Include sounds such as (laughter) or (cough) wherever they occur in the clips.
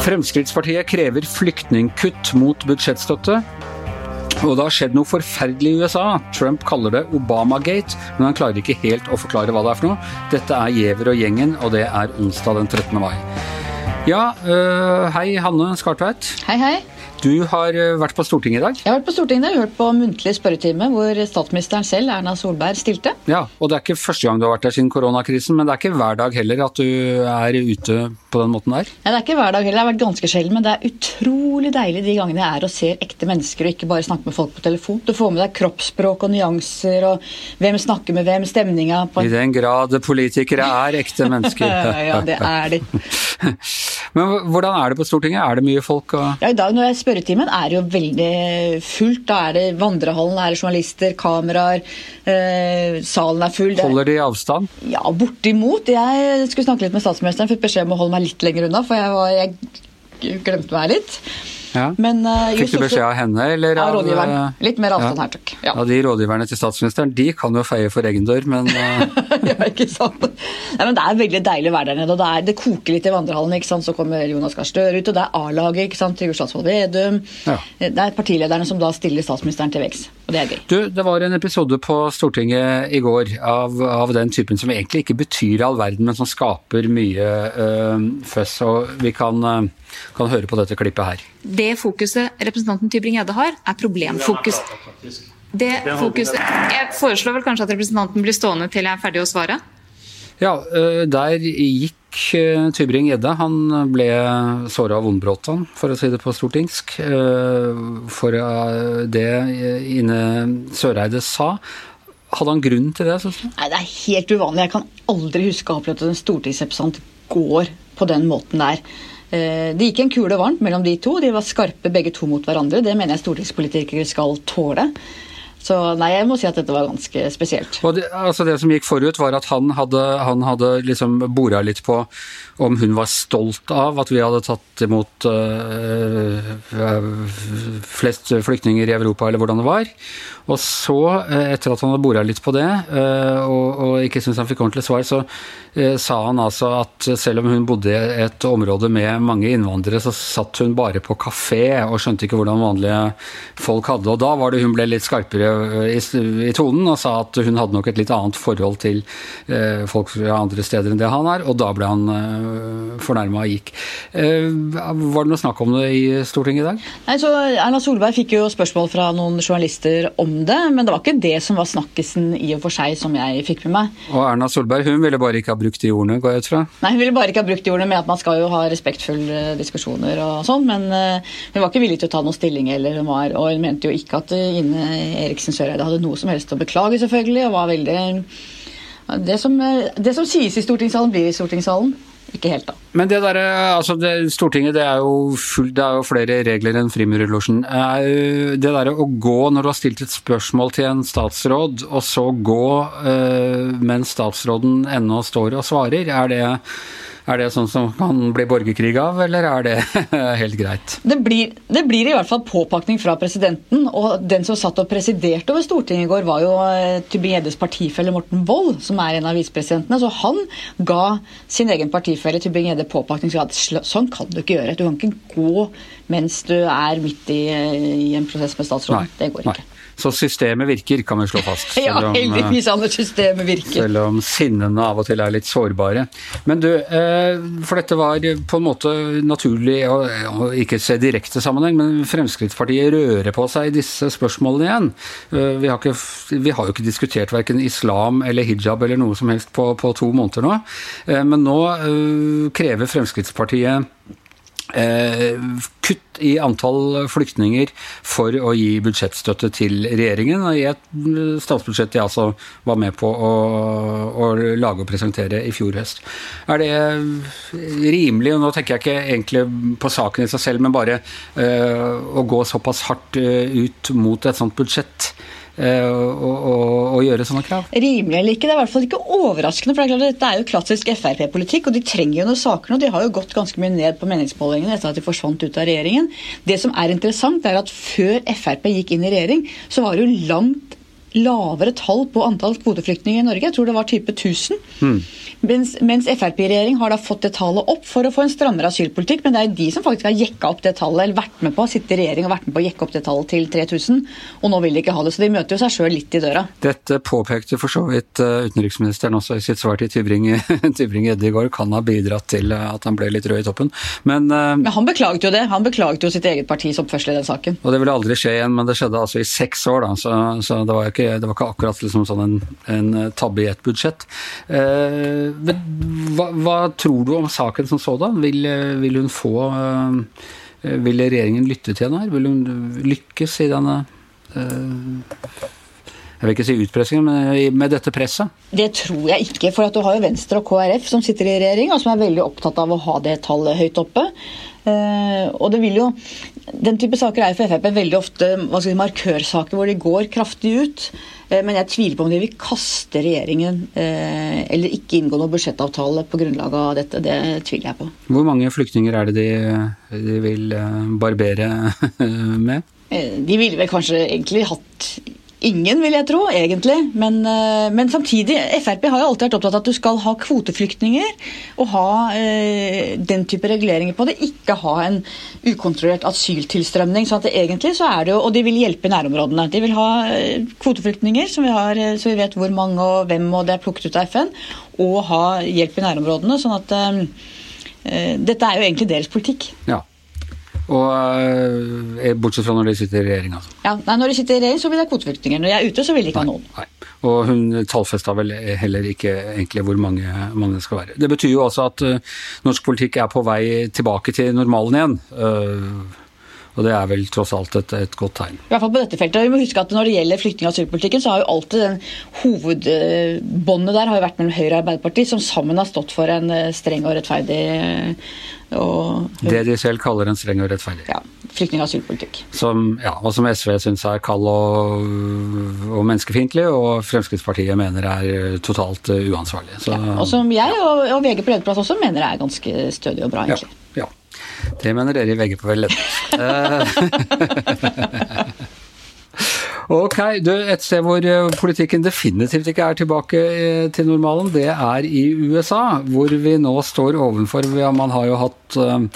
Fremskrittspartiet krever flyktningkutt mot budsjettstøtte. Og det har skjedd noe forferdelig i USA. Trump kaller det Obamagate, men han klarer ikke helt å forklare hva det er for noe. Dette er Giæver og gjengen, og det er onsdag den 13. mai. Ja, øh, hei Hanne Skartveit. Hei, hei. Du har øh, vært på Stortinget i dag. Jeg har vært på Stortinget og hørt på muntlig spørretime hvor statsministeren selv, Erna Solberg, stilte. Ja, og det er ikke første gang du har vært der siden koronakrisen, men det er ikke hver dag heller at du er ute på den måten der? Ja, det er ikke hver dag heller, det har vært ganske sjelden, men det er utrolig deilig de gangene jeg er og ser ekte mennesker og ikke bare snakker med folk på telefon. Du får med deg kroppsspråk og nyanser og hvem snakker med hvem, stemninga på I den grad politikere er ekte mennesker. (laughs) ja, det er de. (laughs) men hvordan er det på Stortinget? Er det mye folk? Og... Ja, i dag når jeg spørretimen er jo veldig fullt. Da er det vandrehallen, er det journalister, kameraer, eh, salen er full. Holder de avstand? Ja, bortimot. Jeg skulle snakke litt med statsministeren, fikk beskjed om å holde meg litt lenger unna, for jeg, var, jeg glemte meg litt. Ja. Men, uh, Fikk du beskjed av henne, eller av rådgiveren? Eh, Litt mer avstand ja. her, takk. Ja. ja. De rådgiverne til statsministeren de kan jo feie for egen dør, men uh... (laughs) Ja, ikke sant. Nei, men det er veldig deilig å være der nede. og Det, er, det koker litt i vandrehallen. ikke sant? Så kommer Jonas Gahr Støre ut, og det er A-laget. ikke sant? Trygve Slagsvold Vedum. Det er partilederne som da stiller statsministeren til veggs. Og det er gøy. Du, det var en episode på Stortinget i går av, av den typen som egentlig ikke betyr all verden, men som skaper mye uh, føss. Og vi kan, kan høre på dette klippet her. Det fokuset representanten Tybring-Gjedde har, er problemfokus. Det fokuset Jeg foreslår vel kanskje at representanten blir stående til jeg er ferdig å svare? Ja, der gikk Tybring-Gjedde. Han ble såra av vondbråten, for å si det på stortingsk. For det Ine Søreide sa. Hadde han grunn til det? Synes du? Nei, Det er helt uvanlig. Jeg kan aldri huske å ha opplevd at en stortingsrepresentant går på den måten der. Det gikk en kule varmt mellom de to. De var skarpe begge to mot hverandre. Det mener jeg stortingspolitikere skal tåle. Så nei, jeg må si at dette var ganske spesielt. Og det, altså det som gikk forut, var at han hadde, han hadde liksom bora litt på om hun var stolt av at vi hadde tatt imot øh, flest flyktninger i Europa, eller hvordan det var. Og så, etter at han hadde bora litt på det, øh, og, og, ikke syntes han fikk ordentlig svar, så øh, sa han altså at selv om hun bodde i et område med mange innvandrere, så satt hun bare på kafé og skjønte ikke hvordan vanlige folk hadde. Og da var det hun ble litt skarpere i, i tonen og sa at hun hadde nok et litt annet forhold til folk fra andre steder enn det han er, og da ble han fornærma gikk. Var det noe snakk om det i Stortinget i dag? Nei, så Erna Solberg fikk jo spørsmål fra noen journalister om det, men det var ikke det som var snakkisen i og for seg som jeg fikk med meg. Og Erna Solberg hun ville bare ikke ha brukt de ordene, går jeg ut fra? Nei, hun ville bare ikke ha brukt de ordene med at man skal jo ha respektfulle diskusjoner og sånn, men hun var ikke villig til å ta noen stilling heller. Hun var, og hun mente jo ikke at Ine Eriksen Søreide hadde noe som helst å beklage, selvfølgelig, og var veldig det som, det som sies i stortingssalen, blir i stortingssalen. Ikke helt, da. Men det derre altså det, Stortinget, det er full, det er jo flere regler enn Frimurerlosjen. Det derre å gå når du har stilt et spørsmål til en statsråd, og så gå uh, mens statsråden ennå står og svarer, er det er det sånn som kan bli borgerkrig av, eller er det (laughs) helt greit? Det blir, det blir, i hvert fall påpakning fra presidenten. Og den som satt og presiderte over Stortinget i går, var jo Tybring-Gjeddes partifelle Morten Wold, som er en av visepresidentene. Så han ga sin egen partifelle Tybring-Gjedde påpakning. Så sånn kan du ikke gjøre. Du kan ikke gå mens du er midt i, i en prosess med statsråden. Det går ikke. Nei. Så systemet virker, kan vi slå fast. (laughs) ja, heldigvis Anders. systemet virker. Selv om sinnene av og til er litt sårbare. Men du, for dette var på en måte naturlig å ikke se direkte sammenheng, men Fremskrittspartiet rører på seg i disse spørsmålene igjen. Vi har, ikke, vi har jo ikke diskutert verken islam eller hijab eller noe som helst på, på to måneder nå. Men nå krever Fremskrittspartiet Eh, kutt i antall flyktninger for å gi budsjettstøtte til regjeringen i et statsbudsjett jeg altså var med på å, å, lage og presentere i fjor høst. Er det rimelig, og nå tenker jeg ikke egentlig på saken i seg selv, men bare uh, å gå såpass hardt ut mot et sånt budsjett? Å gjøre sånne krav? Rimelig eller ikke, det er i hvert fall ikke overraskende. for det er klart, at Dette er jo klassisk Frp-politikk, og de trenger jo noen saker nå. De har jo gått ganske mye ned på meningsmålingene etter at de forsvant ut av regjeringen. Det som er interessant, er at før Frp gikk inn i regjering, så var det jo langt lavere tall på antall kvoteflyktninger i Norge. Jeg tror det var type 1000. Mm. Mens, mens Frp-regjering har da fått det tallet opp for å få en strammere asylpolitikk. Men det er jo de som faktisk har jekka opp det tallet, eller vært med på sitte i regjering og vært med på å jekke opp det tallet til 3000. Og nå vil de ikke ha det. Så de møter jo seg sjøl litt i døra. Dette påpekte for så vidt eh, utenriksministeren også i sitt svar til (laughs) Tybring-Gjedde i går. Kan ha bidratt til eh, at han ble litt rød i toppen. Men, uh, men han beklaget jo det. Han beklaget jo sitt eget partis oppførsel i den saken. Og det ville aldri skje igjen, men det skjedde altså i seks år, da. Så, så det, var ikke, det, var ikke, akkurat liksom sånn en, en tabbe i et budsjett. Uh, hva, hva, tror du om saken som sådan? Vil, vil hun få eh, Vil regjeringen lytte til henne her? Vil hun lykkes i denne jeg vil ikke si utpressing, men med dette presset? Det tror jeg ikke. For du har jo Venstre og KrF som sitter i regjering, og som er veldig opptatt av å ha det tallet høyt oppe. Uh, og det vil jo, Den type saker er for Frp veldig ofte si, markørsaker hvor de går kraftig ut. Uh, men jeg tviler på om de vil kaste regjeringen uh, eller ikke inngå noen budsjettavtale på grunnlag av dette. Det tviler jeg på. Hvor mange flyktninger er det de, de vil barbere (laughs) med? De ville vel kanskje egentlig hatt Ingen, vil jeg tro, egentlig. Men, eh, men, samtidig, Frp har jo alltid vært opptatt av at du skal ha kvoteflyktninger og ha eh, den type reguleringer på det. Ikke ha en ukontrollert asyltilstrømning. så at det egentlig så er det jo, Og de vil hjelpe nærområdene. De vil ha eh, kvoteflyktninger, som vi har, eh, så vi vet hvor mange og hvem, og det er plukket ut av FN. Og ha hjelp i nærområdene. sånn at eh, dette er jo egentlig deres politikk. Ja. Og eh, Bortsett fra når de sitter i regjering, altså. Ja, nei, Når de sitter i regjering, så vil det kvoteflyktninger. Når jeg er ute, så vil de ikke ha noen. Nei. Og hun tallfesta vel heller ikke egentlig hvor mange, mange, det skal være. Det betyr jo altså at uh, norsk politikk er på vei tilbake til normalen igjen. Uh, og det er vel tross alt et, et, godt tegn. I hvert fall på dette feltet. Vi må huske at Når det gjelder flyktning- og asylpolitikken, så har jo alltid den hovedbåndet der har jo vært mellom Høyre og Arbeiderpartiet, som sammen har stått for en streng og rettferdig og, det de selv kaller en streng og rettferdig. Ja. Flyktning- og asylpolitikk. Som, ja, og som SV syns er kald og, og menneskefiendtlig, og Fremskrittspartiet mener er totalt uh, uansvarlig. Så, ja, og som jeg og, og VG på lederplass også mener er ganske stødig og bra, egentlig. Ja. Det mener dere i VG på lederplass. (laughs) (laughs) Ok, du, Et sted hvor eh, politikken definitivt ikke er tilbake eh, til normalen, det er i USA. Hvor vi nå står ovenfor ja, Man har jo hatt eh,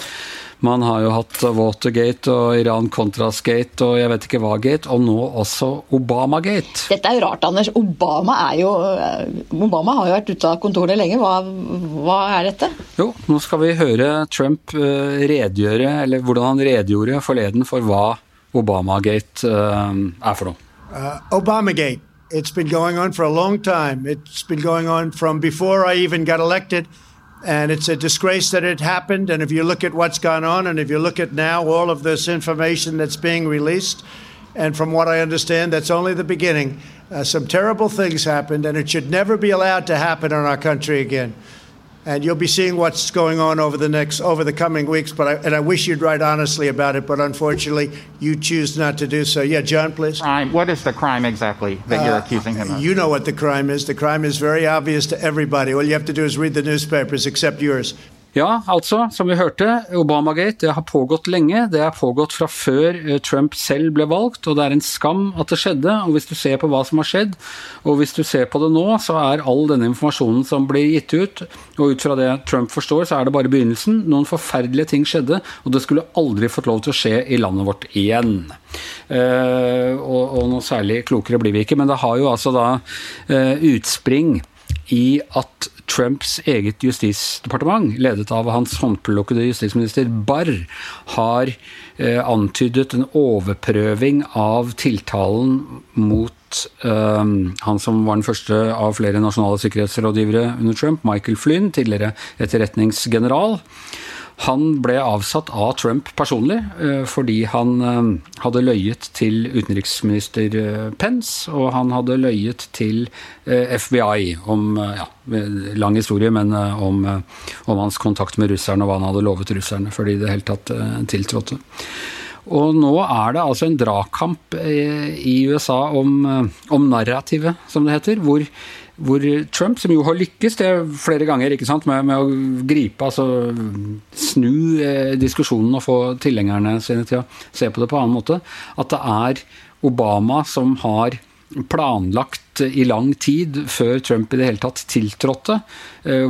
man har jo hatt Watergate og Iran-Contras-gate og jeg vet ikke hva-gate, og nå også Obama-gate. Dette er jo rart, Anders. Obama, er jo, Obama har jo vært ute av kontoret lenge. Hva, hva, er dette? Jo, nå skal vi høre Trump redegjøre, eller hvordan han redegjorde forleden for hva Obama-gate er for noe. Uh, Obamagate. It's been going on for a long time. It's been going on from before I even got elected. And it's a disgrace that it happened. And if you look at what's gone on, and if you look at now all of this information that's being released, and from what I understand, that's only the beginning. Uh, some terrible things happened, and it should never be allowed to happen in our country again and you'll be seeing what's going on over the next over the coming weeks. But I, and I wish you'd write honestly about it, but unfortunately, you choose not to do so. Yeah, John, please. Crime. What is the crime exactly that uh, you're accusing him of? You know what the crime is. The crime is very obvious to everybody. All you have to do is read the newspapers, except yours. Ja, altså, som vi hørte, Obamagate det har pågått lenge. Det har pågått fra før eh, Trump selv ble valgt, og det er en skam at det skjedde. Og hvis du ser på hva som har skjedd, og hvis du ser på det nå, så er all denne informasjonen som blir gitt ut, og ut fra det Trump forstår, så er det bare begynnelsen. Noen forferdelige ting skjedde, og det skulle aldri fått lov til å skje i landet vårt igjen. Uh, og, og, noe særlig klokere blir vi ikke, men det har jo altså da uh, utspring i at Trumps eget justisdepartement, ledet av hans håndplukkede justisminister Barr, har eh, antydet en overprøving av tiltalen mot eh, han som var den første av flere nasjonale sikkerhetsrådgivere under Trump, Michael Flynn, tidligere etterretningsgeneral. Han ble avsatt av Trump personlig eh, fordi han eh, hadde løyet til utenriksminister eh, Pence, og han hadde løyet til FBI om ja, lang historie, men om, om hans kontakt med russerne og hva han hadde lovet russerne før de i det hele tatt tiltrådte. Og nå er det altså en dragkamp i USA om, om narrativet, som det heter, hvor hvor Trump, som jo har lykkes det flere ganger sant, med, med å gripe, altså snu eh, diskusjonen og få tilhengerne sine til å se på det på en annen måte, at det er Obama som har planlagt i lang tid, før Trump i det hele tatt tiltrådte,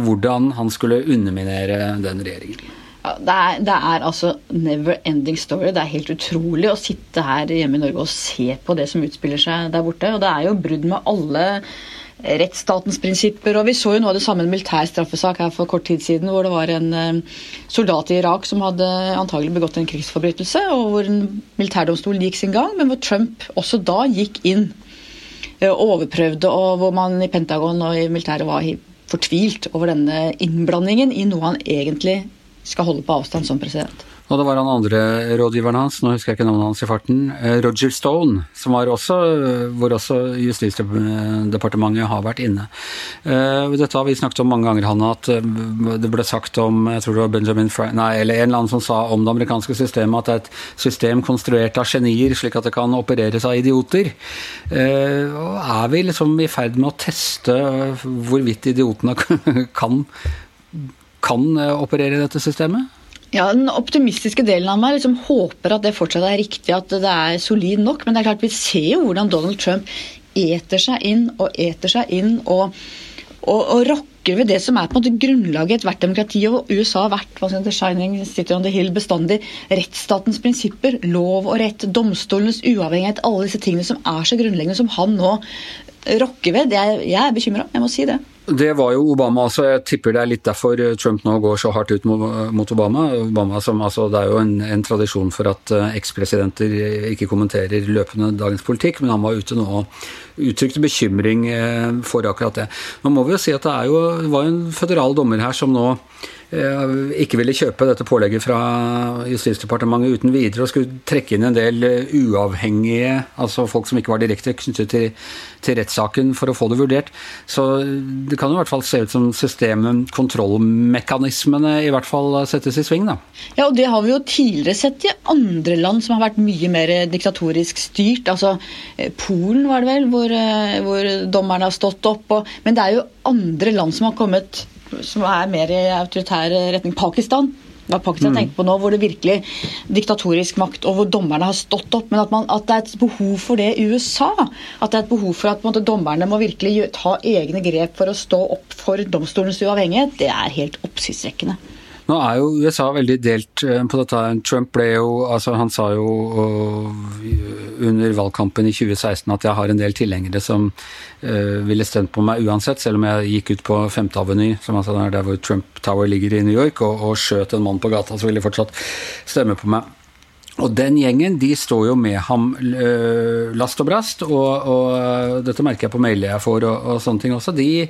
hvordan han skulle underminere den regjeringen. Det, er, det, er, altså never ending story. Det er helt utrolig å sitte her hjemme i Norge og se på det som utspiller seg der borte. Og det er jo brudd med alle rettsstatens prinsipper. og Vi så jo noe av det samme en militær straffesak her for kort tid siden, hvor det var en eh, soldat i Irak som hadde antagelig begått en krigsforbrytelse, og hvor en militærdomstol gikk sin gang, men hvor Trump også da gikk inn eh, og overprøvde, og hvor man i Pentagon og i militæret var fortvilt over denne innblandingen i noe han egentlig skal holde på avstand som president. Og det var han andre rådgiveren hans, nå husker jeg ikke navnet hans i farten, eh, Roger Stone, som var også, hvor også Justisdepartementet har vært inne. Eh, dette har vi snakket om mange ganger, Hanna, at eh, det ble sagt om jeg tror det var Benjamin Frank, nei, eller en eller annen som sa om det amerikanske systemet at det er et system konstruert av genier, slik at det kan opereres av idioter. Er vi liksom i ferd med å teste hvorvidt idiotene (laughs) kan, kan operere i dette systemet? Ja, Den optimistiske delen av meg liksom håper at det fortsatt er riktig, at det er solid nok. Men det er klart vi ser jo hvordan Donald Trump eter seg inn og eter seg inn og, og, og rokker ved det som er på en måte grunnlaget i ethvert demokrati. Og USA har vært hva skal det, Shining City on the Hill bestandig. Rettsstatens prinsipper, lov og rett, domstolenes uavhengighet, alle disse tingene som er så grunnleggende, som han nå rokker ved. Er, jeg er bekymra, jeg må si det. Det var jo Obama, altså jeg tipper det er litt derfor Trump nå går så hardt ut mot Obama. Obama som, altså, det er jo en, en tradisjon for at uh, ekspresidenter ikke kommenterer løpende dagens politikk, men han var ute nå og uttrykte bekymring uh, for akkurat det. Nå må vi jo si at det, jo, det var en føderal dommer her som nå Eh, ikke ville kjøpe dette pålegget fra Justisdepartementet uten videre, og skulle trekke inn en del eh, uavhengige, altså folk som ikke var direkte knyttet til, til rettssaken, for å få det vurdert. Så det kan i hvert fall se ut som systemet, kontrollmekanismene, i hvert fall settes i sving, da. Ja, og det har vi jo tidligere sett i andre land som har vært mye mer diktatorisk styrt. Altså eh, Polen var det vel, hvor, hvor dommerne har stått opp. Og, men det er jo andre land som har kommet som er mer i autoritær retning. Pakistan. Hva Pakistan mm. tenker på nå, hvor det virkelig diktatorisk makt, og hvor dommerne har stått opp. Men at, man, at, det er et behov for det i USA. At det er et behov for at måte, dommerne må virkelig ta egne grep for å stå opp for domstolens uavhengighet, det er helt oppsiktsvekkende. Nå er jo USA veldig delt eh, på dette. Trump ble jo altså Han sa jo under valgkampen i 2016 at jeg har en del tilhengere som uh, ville stemt på meg uansett, selv om jeg gikk ut på 5. Aveny, som altså er der hvor Trump Tower ligger i New York, og, og skjøt en mann på gata, så ville de fortsatt stemme på meg. Og den gjengen de står jo med ham last og brast, og, og, dette merker jeg på mailer jeg får og, og sånne ting også. De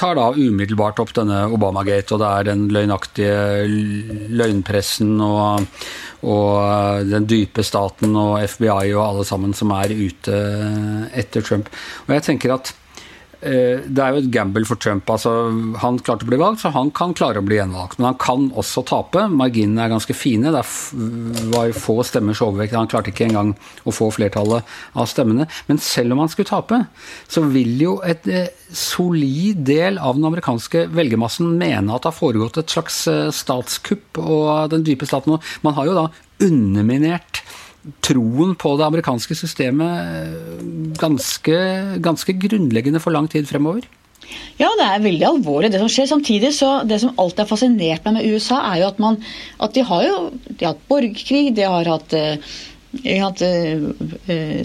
tar da umiddelbart opp denne Obamagate, og det er den løgnaktige løgnpressen og, og den dype staten og FBI og alle sammen som er ute etter Trump. Og jeg tenker at Eh, det er jo et gamble for Trump. altså Han klarte å bli valgt, så han kan klare å bli gjenvalgt. Men han kan også tape. Marginene er ganske fine. Det var få stemmers overvekt. Han klarte ikke engang å få flertallet av stemmene. Men selv om han skulle tape, så vil jo et eh, solid del av den amerikanske velgermassen mene at det har foregått et slags eh, statskupp og den dype staten. Man har jo da underminert troen på det amerikanske systemet ganske, ganske grunnleggende for lang tid fremover? Ja, det er veldig alvorlig det som skjer. Samtidig så Det som alltid har fascinert meg med USA, er jo at, man, at de har jo de har hatt borgerkrig, de har hatt eh,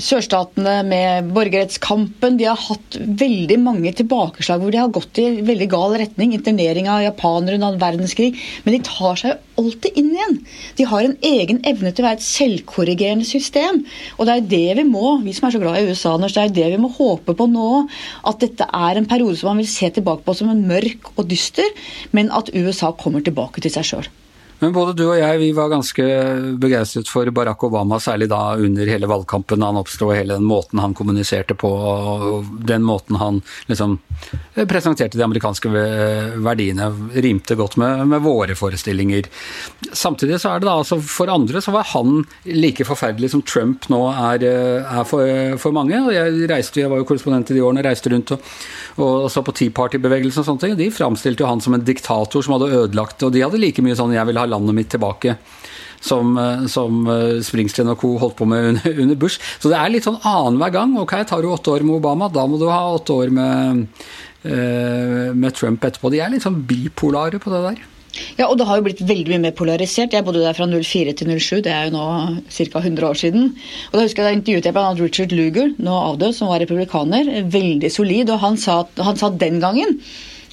sørstatene med borgerrettskampen. De har hatt veldig mange tilbakeslag hvor de har gått i veldig gal retning. Internering av japanere under annen verdenskrig. Men de tar seg alltid inn igjen. De har en egen evne til å være et selvkorrigerende system. Og det er det vi må, vi som er så glad i USA, det er det vi må håpe på nå. At dette er en periode som man vil se tilbake på som en mørk og dyster, men at USA kommer tilbake til seg sjøl. Men både du og jeg vi var ganske begeistret for Barack Obama, særlig da under hele valgkampen han oppsto, hele den måten han kommuniserte på, og den måten han liksom presenterte de amerikanske verdiene, rimte godt med, med våre forestillinger. Samtidig så er det da altså for andre så var han like forferdelig som Trump nå er, er for, for, mange. og Jeg reiste, jeg var jo korrespondent i de årene, reiste rundt og, og så på Tea Party-bevegelsen og sånne ting. De framstilte jo han som en diktator som hadde ødelagt, og de hadde like mye sånn 'jeg vil ha landet mitt tilbake'. som, som Springsteen og co. holdt på med (laughs) under, under, Bush. Så det er litt sånn annenhver gang. Ok, tar du åtte år med Obama, da må du ha åtte år med, med Trump etterpå. De er litt sånn bipolare på det der. Ja, og det har jo blitt veldig mye mer polarisert. Jeg bodde der fra 04 til 07, det er jo nå ca. 100 år siden. Og da husker jeg da intervjuet jeg bl.a. Richard Luger, nå avdød, som var republikaner. Veldig solid, og han sa, han sa den gangen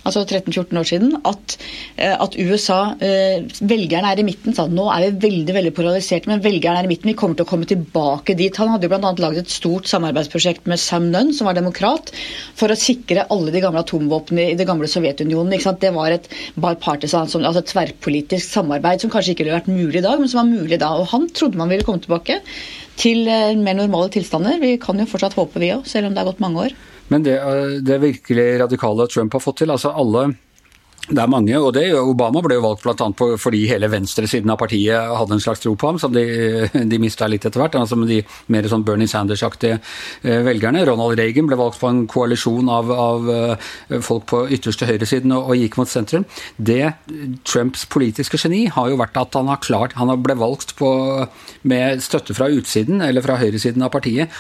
altså 13-14 år siden, at, eh, at USA eh, Velgerne er i midten. sa Nå er vi veldig veldig polariserte, men velgerne er i midten. Vi kommer til å komme tilbake dit. Han hadde jo bl.a. laget et stort samarbeidsprosjekt med Sam Nunn, som var demokrat, for å sikre alle de gamle atomvåpnene i det gamle Sovjetunionen. Det var et bipartisan, altså et tverrpolitisk samarbeid som kanskje ikke ville vært mulig i dag, men som var mulig da. Og han trodde man ville komme tilbake til eh, mer normale tilstander. Vi kan jo fortsatt håpe, vi òg, selv om det har gått mange år. Men det, eh, det virkelig radikale Trump har fått til, altså alle det er mange, og det, Obama ble jo valgt bl.a. fordi hele venstresiden av partiet hadde en slags tro på ham, som de, de mista litt etter hvert. altså De mer sånn Bernie Sanders-aktige eh, velgerne. Ronald Reagan ble valgt på en koalisjon av, av eh, folk på ytterste høyresiden og, og, gikk mot sentrum. Det Trumps politiske geni har jo vært at han har klart Han ble valgt på, med støtte fra utsiden, eller fra høyresiden av partiet,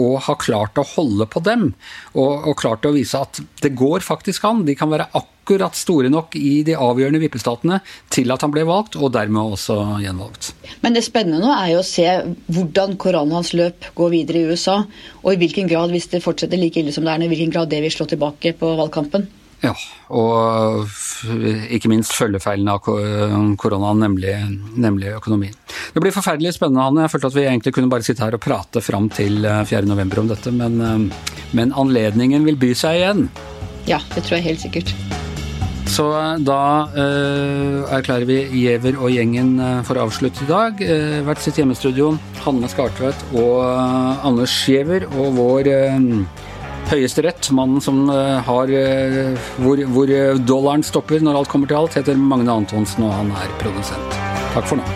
og har klart å holde på dem. Og, og, klart å vise at det går faktisk an. De kan være akkurat store nok i de avgjørende vippestatene til at han ble valgt, og dermed også gjenvalgt. Men det spennende nå er jo å se hvordan koronaens løp går videre i USA. Og i hvilken grad, hvis det fortsetter like ille som det er nå, i hvilken grad det vil slå tilbake på valgkampen. Ja, og ikke minst følgefeilene av koronaen, nemlig, nemlig, økonomien. Det blir forferdelig spennende, Hanne. Jeg følte at vi egentlig kunne bare sitte her og prate fram til 4.11 eh, om dette, men, eh, men, anledningen vil by seg igjen. Ja, det tror jeg helt sikkert. Så eh, da uh, erklærer vi Giæver og gjengen for avslutt i dag. Uh, hvert sitt hjemmestudio. Hanne Skartvedt og uh, Anders Giæver og vår Høyesterett, mannen som eh, har eh, hvor, hvor dollaren stopper når alt kommer til alt, heter Magne Antonsen, og han er produsent. Takk for nå.